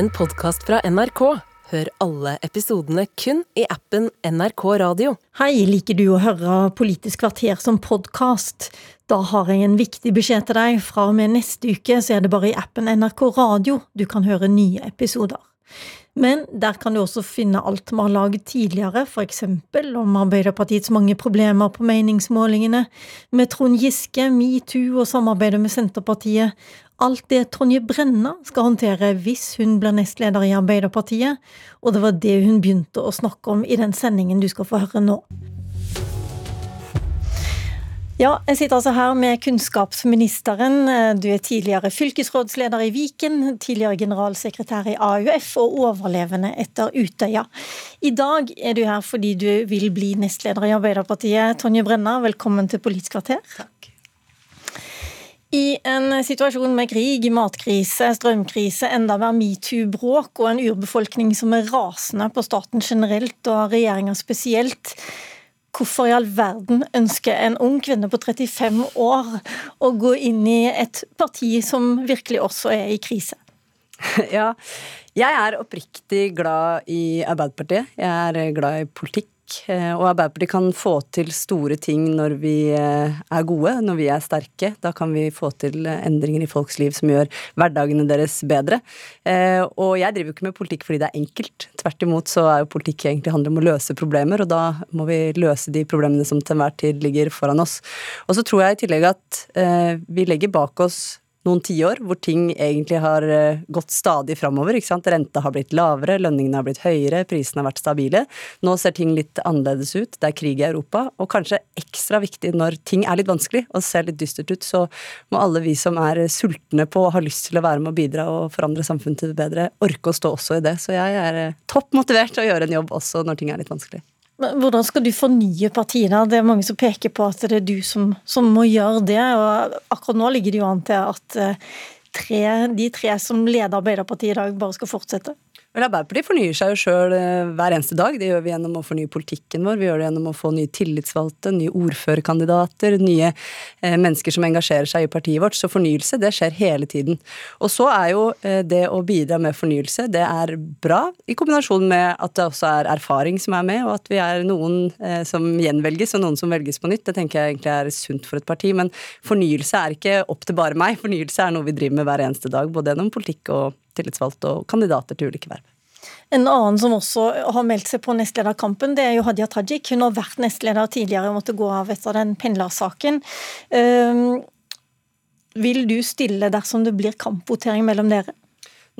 en podkast fra NRK. Hør alle episodene kun i appen NRK Radio. Hei, liker du å høre Politisk kvarter som podkast? Da har jeg en viktig beskjed til deg. Fra og med neste uke så er det bare i appen NRK Radio du kan høre nye episoder. Men der kan du også finne alt vi har laget tidligere, f.eks. om Arbeiderpartiets mange problemer på meningsmålingene, med Trond Giske, metoo og samarbeidet med Senterpartiet. Alt det Tonje Brenna skal håndtere hvis hun blir nestleder i Arbeiderpartiet, og det var det hun begynte å snakke om i den sendingen du skal få høre nå. Ja, jeg sitter altså her med kunnskapsministeren. Du er tidligere fylkesrådsleder i Viken, tidligere generalsekretær i AUF og overlevende etter Utøya. I dag er du her fordi du vil bli nestleder i Arbeiderpartiet. Tonje Brenna, velkommen til Politisk kvarter. Takk. I en situasjon med krig, matkrise, strømkrise, enda mer metoo-bråk og en urbefolkning som er rasende på staten generelt og regjeringa spesielt, Hvorfor i all verden ønsker en ung kvinne på 35 år å gå inn i et parti som virkelig også er i krise? Ja, jeg er oppriktig glad i Arbeiderpartiet. Jeg er glad i politikk. Eh, og Arbeiderpartiet kan få til store ting når vi eh, er gode, når vi er sterke. Da kan vi få til endringer i folks liv som gjør hverdagene deres bedre. Eh, og jeg driver jo ikke med politikk fordi det er enkelt. Tvert imot så er jo politikk egentlig handler om å løse problemer, og da må vi løse de problemene som til enhver tid ligger foran oss. Og så tror jeg i tillegg at vi legger bak oss noen tiår hvor ting egentlig har eh, gått stadig framover. Renta har blitt lavere, lønningene har blitt høyere, prisene har vært stabile. Nå ser ting litt annerledes ut. Det er krig i Europa. Og kanskje ekstra viktig når ting er litt vanskelig og ser litt dystert ut, så må alle vi som er sultne på og har lyst til å være med og bidra og forandre samfunnet til det bedre, orke å stå også i det. Så jeg er eh, topp motivert til å gjøre en jobb også når ting er litt vanskelig. Hvordan skal du fornye partiene? Det er mange som peker på at det er du som, som må gjøre det. og Akkurat nå ligger det jo an til at eh, tre, de tre som leder Arbeiderpartiet i dag, bare skal fortsette. Vel, Arbeiderpartiet fornyer seg jo sjøl eh, hver eneste dag. Det gjør vi gjennom å fornye politikken vår. Vi gjør det gjennom å få nye tillitsvalgte, nye ordførerkandidater, nye eh, mennesker som engasjerer seg i partiet vårt. Så fornyelse, det skjer hele tiden. Og så er jo eh, det å bidra med fornyelse, det er bra, i kombinasjon med at det også er erfaring som er med, og at vi er noen som gjenvelges, og noen som velges på nytt. Det tenker jeg egentlig er sunt for et parti. Men fornyelse er ikke opp til bare meg. Fornyelse er noe vi driver med hver eneste dag, både gjennom politikk og tillitsvalgte og kandidater til ulike verv. En annen som også har meldt seg på nestlederkampen, det er jo Hadia Tajik. Hun har vært nestleder tidligere og måtte gå av etter den pendlersaken. Um, vil du stille dersom det blir kampvotering mellom dere?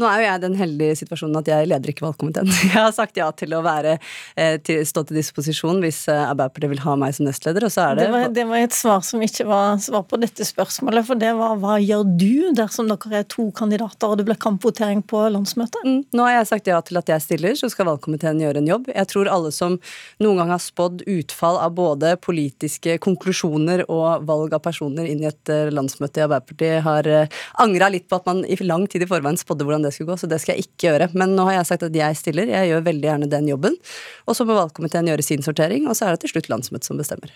Nå er jo jeg i den heldige situasjonen at jeg leder ikke valgkomiteen. Jeg har sagt ja til å være, eh, til, stå til disposisjon hvis eh, Arbeiderpartiet vil ha meg som nestleder, og så er det det var, det var, et svar som ikke var svar på dette spørsmålet, for det var hva gjør du dersom dere er to kandidater og det blir kampvotering på landsmøtet? Mm, nå har jeg sagt ja til at jeg stiller, så skal valgkomiteen gjøre en jobb. Jeg tror alle som noen gang har spådd utfall av både politiske konklusjoner og valg av personer inn i et eh, landsmøte i Arbeiderpartiet, har angra litt på at man i lang tid i forveien spådde hvordan det det skulle gå, så det skal jeg ikke gjøre. Men nå har jeg sagt at jeg stiller. Jeg gjør veldig gjerne den jobben. Og så må valgkomiteen gjøre sin sortering, og så er det til slutt landsmøtet som bestemmer.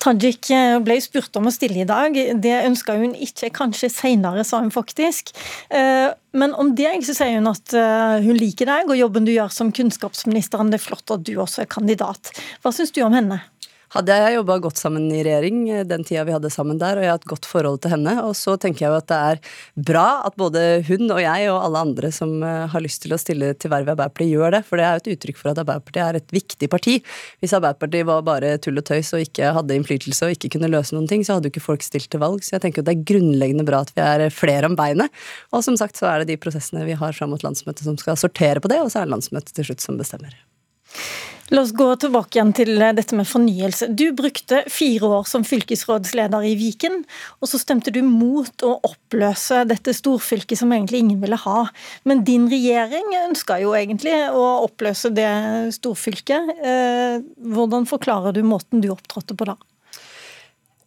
Tajik eh, ble spurt om å stille i dag. Det ønska hun ikke, kanskje seinere, sa hun faktisk. Eh, men om det så sier hun at eh, hun liker deg og jobben du gjør som kunnskapsministeren. Det er flott at du også er kandidat. Hva syns du om henne? Hadde jeg jobba godt sammen i regjering eh, den tida vi hadde sammen der, og jeg har et godt forhold til henne. Og så tenker jeg jo at det er bra at både hun og jeg og alle andre som eh, har lyst til å stille til verv i Arbeiderpartiet, gjør det. For det er jo et uttrykk for at Arbeiderpartiet er et viktig parti. Hvis Arbeiderpartiet var bare tull og tøys og ikke hadde innflytelse og ikke kunne løse noen ting, så hadde jo ikke folk stilt til valg. Så jeg tenker at det er grunnleggende bra at vi er flere om beinet. Og som sagt så er det de prosessene vi har fram mot landsmøtet som skal sortere på det, og så er det landsmøtet til slutt som bestemmer. La oss gå tilbake igjen til dette med fornyelse. Du brukte fire år som fylkesrådsleder i Viken, og så stemte du mot å oppløse dette storfylket som egentlig ingen ville ha. Men din regjering ønska jo egentlig å oppløse det storfylket. Eh, hvordan forklarer du måten du opptrådte på da?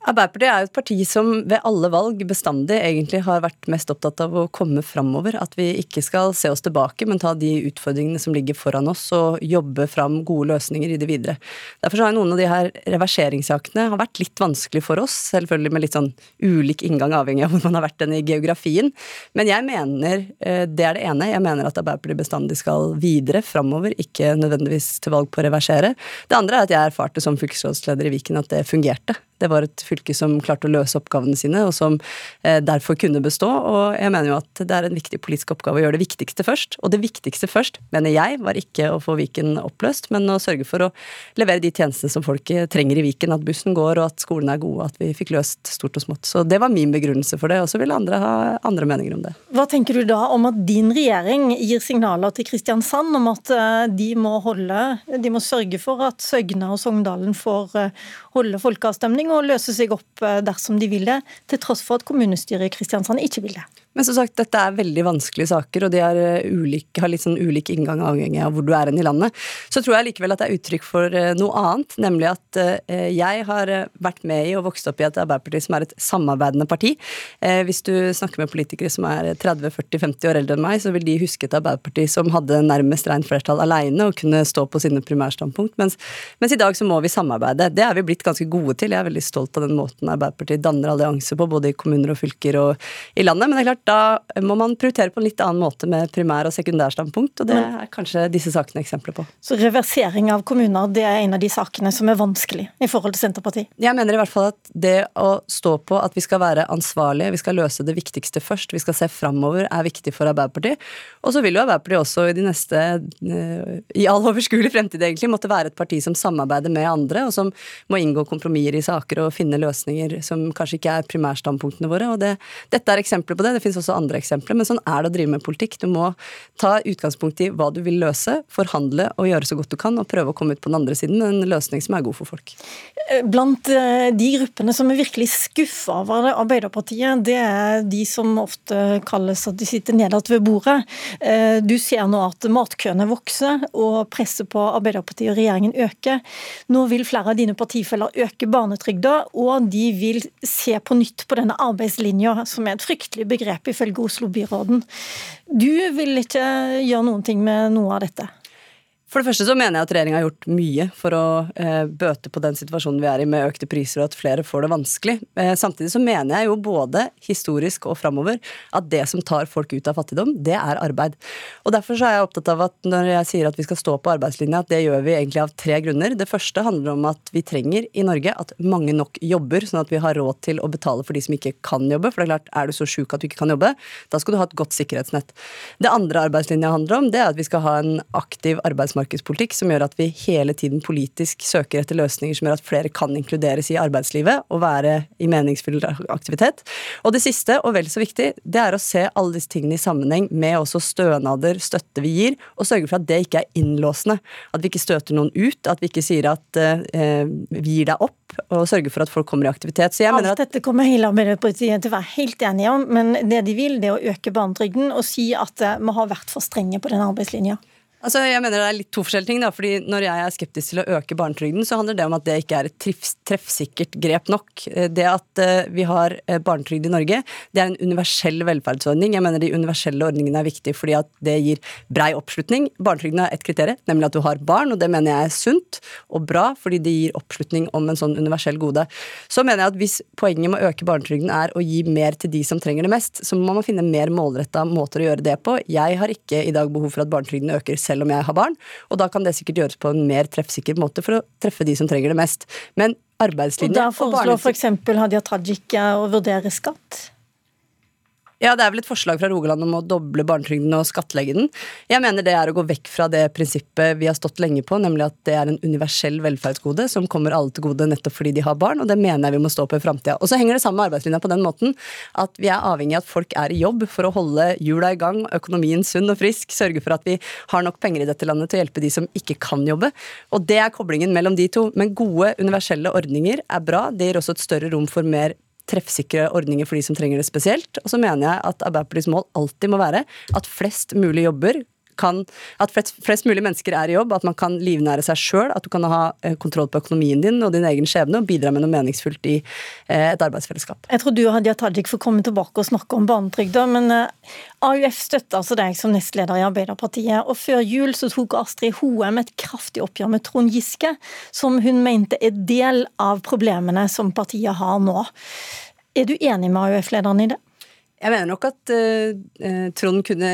Arbeiderpartiet er jo et parti som ved alle valg bestandig egentlig har vært mest opptatt av å komme framover. At vi ikke skal se oss tilbake, men ta de utfordringene som ligger foran oss, og jobbe fram gode løsninger i det videre. Derfor har noen av de her reverseringssakene vært litt vanskelig for oss, selvfølgelig med litt sånn ulik inngang avhengig av hvor man har vært den i geografien. Men jeg mener eh, det er det ene. Jeg mener at Arbeiderpartiet bestandig skal videre framover, ikke nødvendigvis til valg på å reversere. Det andre er at jeg erfarte som fylkesrådsleder i Viken at det fungerte. Det var et fylke som klarte å løse oppgavene sine, og som eh, derfor kunne bestå. Og jeg mener jo at det er en viktig politisk oppgave å gjøre det viktigste først. Og det viktigste først, mener jeg, var ikke å få Viken oppløst, men å sørge for å levere de tjenestene som folk trenger i Viken. At bussen går, og at skolene er gode, at vi fikk løst stort og smått. Så det var min begrunnelse for det, og så ville andre ha andre meninger om det. Hva tenker du da om at din regjering gir signaler til Kristiansand om at eh, de må holde, de må sørge for at Søgne og Sogndalen får eh, holde folkeavstemning og løse seg opp eh, dersom de vil det, til tross for at kommunestyret i Kristiansand ikke vil det. Men som sagt, dette er veldig vanskelige saker, og de er ulike, har litt sånn ulik inngang avhengig av hvor du er hen i landet. Så tror jeg likevel at det er uttrykk for eh, noe annet, nemlig at eh, jeg har vært med i og vokst opp i et Arbeiderparti som er et samarbeidende parti. Hvis du snakker med politikere som er 30-40-50 år eldre enn meg, så vil de huske et Arbeiderparti som hadde nærmest rent flertall alene og kunne stå på sine primærstandpunkt, mens, mens, i dag så må vi samarbeide. Det er vi blitt ganske gode til. Jeg er veldig stolt av den måten Arbeiderpartiet danner allianse på, både i kommuner og fylker og i landet. men det er klart da må man prioritere på en litt annen måte med primær- og sekundærstandpunkt, og det er kanskje disse sakene eksempler på. Så reversering av kommuner, det er en av de sakene som er vanskelig i forhold til Senterpartiet? Jeg mener i hvert fall at det å stå på at vi skal være ansvarlige, vi skal løse det viktigste først, vi skal se framover, er viktig for Arbeiderpartiet. Og så vil jo Arbeiderpartiet også i de neste, eh, i all overskuelig fremtid egentlig, måtte være et parti som samarbeider med andre, og som må inngå kompromisser i saker og finne løsninger som kanskje ikke er primærstandpunktene våre. og det, Dette er eksempler på det. Det finnes også andre eksempler, men sånn er det å drive med politikk. Du må ta utgangspunkt i hva du vil løse, forhandle og gjøre så godt du kan, og prøve å komme ut på den andre siden med en løsning som er god for folk. Eh, blant eh, de gruppene som er virkelig skuffa over Arbeiderpartiet, det er de som ofte kalles at de sitter nederst ved bordet. Eh, du ser nå at matkøene vokser, og presset på Arbeiderpartiet og regjeringen øker. Nå vil flere av dine partifeller øke barnetrygda, og de vil se på nytt på denne arbeidslinja, som er et fryktelig begrep ifølge Oslo-byråden. Du vil ikke gjøre noen ting med noe av dette? For det første så mener jeg at regjeringa har gjort mye for å eh, bøte på den situasjonen vi er i med økte priser og at flere får det vanskelig. Eh, samtidig så mener jeg jo både historisk og framover at det som tar folk ut av fattigdom, det er arbeid. Og derfor så er jeg opptatt av at når jeg sier at vi skal stå på arbeidslinja, at det gjør vi egentlig av tre grunner. Det første handler om at vi trenger i Norge at mange nok jobber, sånn at vi har råd til å betale for de som ikke kan jobbe. For det er klart, er du så sjuk at du ikke kan jobbe, da skal du ha et godt sikkerhetsnett. Det andre arbeidslinja handler om, det er at vi skal ha en aktiv arbeidsmarked arbeidsmarkedspolitikk som gjør at vi hele tiden politisk søker etter løsninger som gjør at flere kan inkluderes i arbeidslivet og være i meningsfull aktivitet. Og det siste, og vel så viktig, det er å se alle disse tingene i sammenheng med også stønader, støtte vi gir, og sørge for at det ikke er innlåsende. At vi ikke støter noen ut, at vi ikke sier at eh, vi gir deg opp, og sørger for at folk kommer i aktivitet. Så jeg Alt mener at dette kommer hele Arbeiderpartiet til å være helt enige om, men det de vil, det er å øke barnetrygden og si at vi eh, har vært for strenge på den arbeidslinja. Altså, jeg mener Det er litt to forskjellige ting. da, fordi Når jeg er skeptisk til å øke barnetrygden, så handler det om at det ikke er et treffsikkert grep nok. Eh, det at uh, vi har uh, barnetrygd i Norge, det er en universell velferdsordning. Jeg mener De universelle ordningene er viktige fordi at det gir brei oppslutning. Barnetrygden har ett kriterium, nemlig at du har barn, og det mener jeg er sunt og bra, fordi det gir oppslutning om en sånn universell gode. Så mener jeg at hvis poenget med å øke barnetrygden er å gi mer til de som trenger det mest, så må man finne mer målretta måter å gjøre det på. Jeg har ikke i dag behov for at barnetrygden øker selv selv om jeg har barn. Og da kan det sikkert gjøres på en mer treffsikker måte for å treffe de som trenger det mest. Men arbeidslinje og Da foreslår f.eks. For Hadia Tajik å vurdere skatt? Ja, det er vel et forslag fra Rogaland om å doble barnetrygden og skattlegge den. Jeg mener det er å gå vekk fra det prinsippet vi har stått lenge på, nemlig at det er en universell velferdsgode som kommer alle til gode nettopp fordi de har barn, og det mener jeg vi må stå på i framtida. Og så henger det sammen med arbeidslinja på den måten at vi er avhengig av at folk er i jobb for å holde hjula i gang, økonomien sunn og frisk, sørge for at vi har nok penger i dette landet til å hjelpe de som ikke kan jobbe. Og det er koblingen mellom de to. Men gode universelle ordninger er bra. Det gir også et større rom for mer treffsikre ordninger for de som trenger det spesielt. Og så mener jeg at Arbeiderpartiets mål alltid må være at flest mulig jobber kan, at flest mulig mennesker er i jobb, at man kan livnære seg sjøl, at du kan ha eh, kontroll på økonomien din og din egen skjebne, og bidra med noe meningsfullt i eh, et arbeidsfellesskap. Jeg tror du og Hadia Tajik får komme tilbake og snakke om barnetrygda, men eh, AUF støtter altså deg som nestleder i Arbeiderpartiet, og før jul så tok Astrid Hoem et kraftig oppgjør med Trond Giske, som hun mente er del av problemene som partiet har nå. Er du enig med AUF-lederen i det? Jeg mener nok at uh, Trond kunne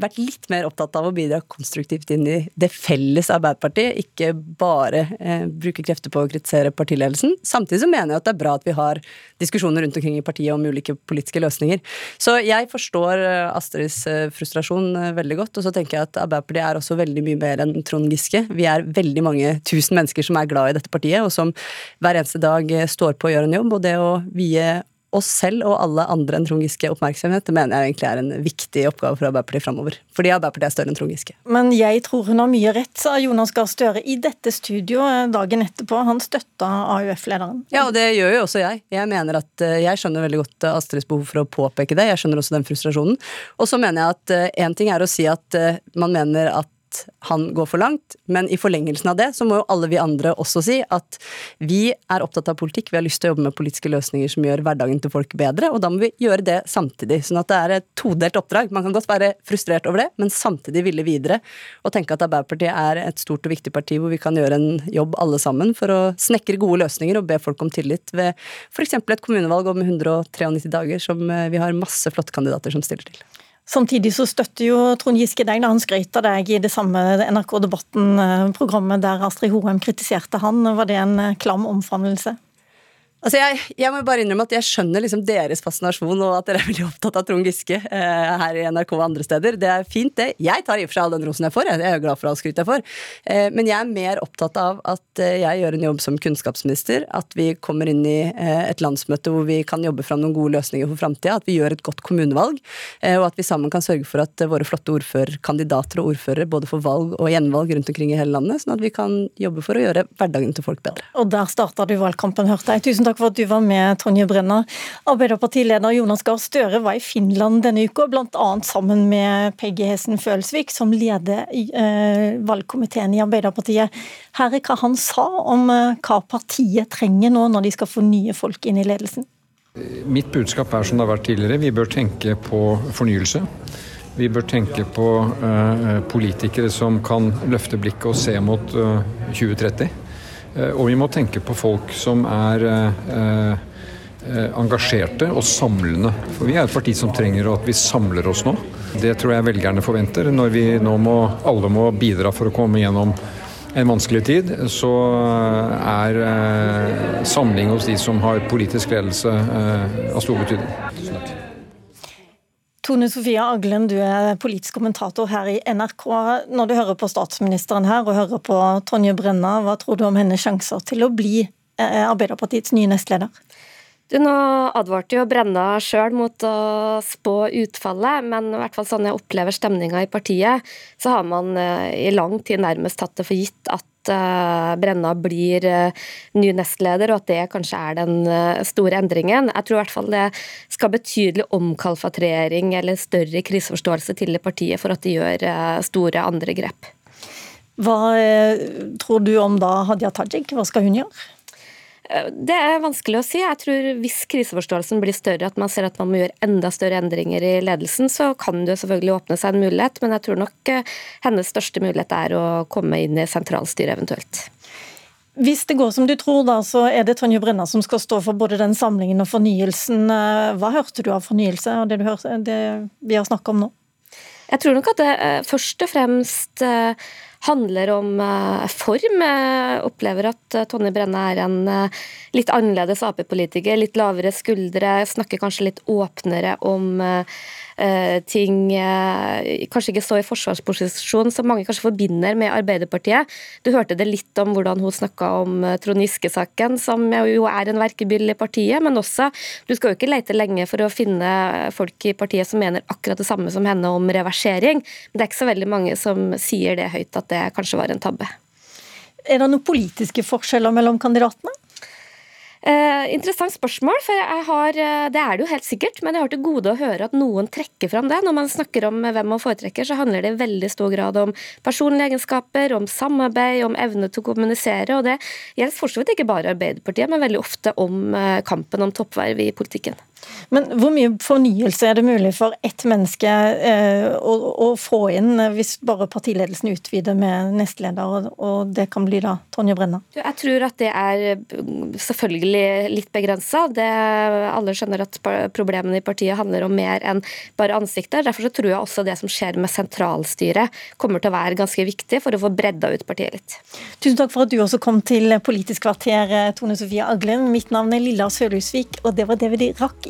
vært litt mer opptatt av å bidra konstruktivt inn i det felles Arbeiderpartiet, ikke bare eh, bruke krefter på å kritisere partiledelsen. Samtidig så mener jeg at det er bra at vi har diskusjoner rundt omkring i partiet om ulike politiske løsninger. Så jeg forstår eh, Astrids eh, frustrasjon eh, veldig godt, og så tenker jeg at Arbeiderpartiet er også veldig mye mer enn Trond Giske. Vi er veldig mange tusen mennesker som er glad i dette partiet, og som hver eneste dag står på å gjøre en jobb, og det å vie oss selv og alle andre enn Trond Giske oppmerksomhet, det mener jeg egentlig er en viktig oppgave for Arbeiderpartiet framover. Fordi Arbeiderpartiet er større enn Trond Giske. Men jeg tror hun har mye rett, sa Jonas Gahr Støre i dette studioet dagen etterpå. Han støtta AUF-lederen. Ja, og det gjør jo også jeg. Jeg mener at eh, jeg skjønner veldig godt eh, Astrids behov for å påpeke det. Jeg skjønner også den frustrasjonen. Og så mener jeg at én eh, ting er å si at man mener at han går for langt, men i forlengelsen av det så må jo alle vi andre også si at vi er opptatt av politikk, vi har lyst til å jobbe med politiske løsninger som gjør hverdagen til folk bedre, og da må vi gjøre det samtidig. Sånn at det er et todelt oppdrag. Man kan godt være frustrert over det, men samtidig ville videre og tenke at Arbeiderpartiet er et stort og viktig parti hvor vi kan gjøre en jobb alle sammen for å snekre gode løsninger og be folk om tillit ved f.eks. et kommunevalg om 193 dager som eh, vi har masse flotte kandidater som stiller til. Samtidig så støtter jo Trond Giske deg da han skrøt av deg i det samme NRK Debatten-programmet der Astrid Hoem kritiserte han. Var det en eh, klam omfavnelse? Altså jeg, jeg, må bare innrømme at jeg skjønner liksom deres fascinasjon og at dere er veldig opptatt av Trond Giske eh, her i NRK og andre steder. Det er fint, det. Jeg tar i og for seg all den rosen jeg får. Jeg er glad for all skryt jeg får. Eh, men jeg er mer opptatt av at eh, jeg gjør en jobb som kunnskapsminister. At vi kommer inn i eh, et landsmøte hvor vi kan jobbe fram noen gode løsninger for framtida. At vi gjør et godt kommunevalg. Eh, og at vi sammen kan sørge for at våre flotte ordførerkandidater og ordførere både får valg og gjenvalg rundt omkring i hele landet. Sånn at vi kan jobbe for å gjøre hverdagen til folk bedre. Og der starta du valgkampen, hørte jeg. Tusen takk takk for at du var med, Tonje Brenna. Arbeiderpartileder Jonas Gahr Støre var i Finland denne uka, bl.a. sammen med Peggy Hessen Følsvik, som leder eh, valgkomiteen i Arbeiderpartiet. Her er hva han sa om eh, hva partiet trenger nå når de skal få nye folk inn i ledelsen. Mitt budskap er som det har vært tidligere, vi bør tenke på fornyelse. Vi bør tenke på uh, politikere som kan løfte blikket og se mot uh, 2030. Eh, og vi må tenke på folk som er eh, eh, engasjerte og samlende. For vi er et parti som trenger at vi samler oss nå. Det tror jeg velgerne forventer. Når vi nå må, alle må bidra for å komme gjennom en vanskelig tid, så er samling hos de som har politisk ledelse av stor betydning. Tone Sofie Aglen, du er politisk kommentator her i NRK. Når du hører på statsministeren her og hører på Tonje Brenna, hva tror du om hennes sjanser til å bli eh, Arbeiderpartiets nye nestleder? Du, Nå advarte jo Brenna sjøl mot å spå utfallet, men i hvert fall sånn jeg opplever stemninga i partiet, så har man eh, i lang tid nærmest tatt det for gitt at Eh, Brenna blir eh, ny nestleder, og at det kanskje er den store endringen. Jeg tror i hvert fall det skal betydelig omkalfatrering eller større kriseforståelse til partiet for at de gjør store andre grep. Hva tror du om da Hadia Tajik, hva skal hun gjøre? Det er vanskelig å si. Jeg tror Hvis kriseforståelsen blir større, at man ser at man må gjøre enda større endringer i ledelsen, så kan det selvfølgelig åpne seg en mulighet. Men jeg tror nok eh, hennes største mulighet er å komme inn i sentralstyret eventuelt. Hvis det går som du tror, da, så er det Tonje Brenna som skal stå for både den samlingen og fornyelsen. Eh, hva hørte du av fornyelse og det, du hørte, det vi har snakka om nå? Jeg tror nok at det eh, først og fremst handler om eh, form. Jeg opplever at eh, Tonje Brenne er en eh, litt annerledes Ap-politiker. Litt lavere skuldre, snakker kanskje litt åpnere om ting kanskje ikke så i forsvarsposisjon som mange kanskje forbinder med Arbeiderpartiet. Du hørte det litt om hvordan hun snakka om Trond Giske-saken, som jo er en verkebyll i partiet, men også Du skal jo ikke lete lenge for å finne folk i partiet som mener akkurat det samme som henne om reversering, men det er ikke så veldig mange som sier det høyt at det kanskje var en tabbe. Er det noen politiske forskjeller mellom kandidatene? Eh, interessant spørsmål, for jeg har, eh, det er det jo helt sikkert, men jeg har til gode å høre at noen trekker fram det. Når man snakker om hvem man foretrekker, så handler det i veldig stor grad om personlige egenskaper, om samarbeid, om evne til å kommunisere. Og det gjelder for så vidt ikke bare Arbeiderpartiet, men veldig ofte om eh, kampen om toppverv i politikken. Men hvor mye fornyelse er det mulig for ett menneske eh, å, å, få inn hvis bare partiledelsen utvider med nestleder, og, og det kan bli da Tonje Brenna? Jeg tror at det er mm, selvfølgelig litt begrensa. Alle skjønner at problemene i partiet handler om mer enn bare ansikter. Derfor så tror jeg også det som skjer med sentralstyret kommer til å være ganske viktig for å få bredda ut partiet litt. Tusen takk for at du også kom til Politisk kvarter, Tone Sofie Aglen. Mitt navn er Lilla Sølhusvik, og det var det vi rakk